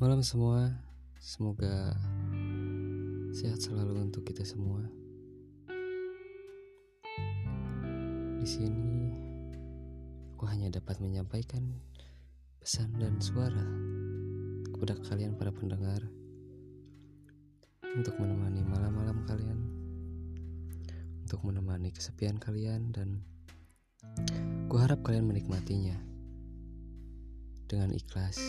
Malam semua, semoga sehat selalu untuk kita semua. Di sini, aku hanya dapat menyampaikan pesan dan suara kepada kalian para pendengar untuk menemani malam-malam kalian, untuk menemani kesepian kalian dan ku harap kalian menikmatinya dengan ikhlas.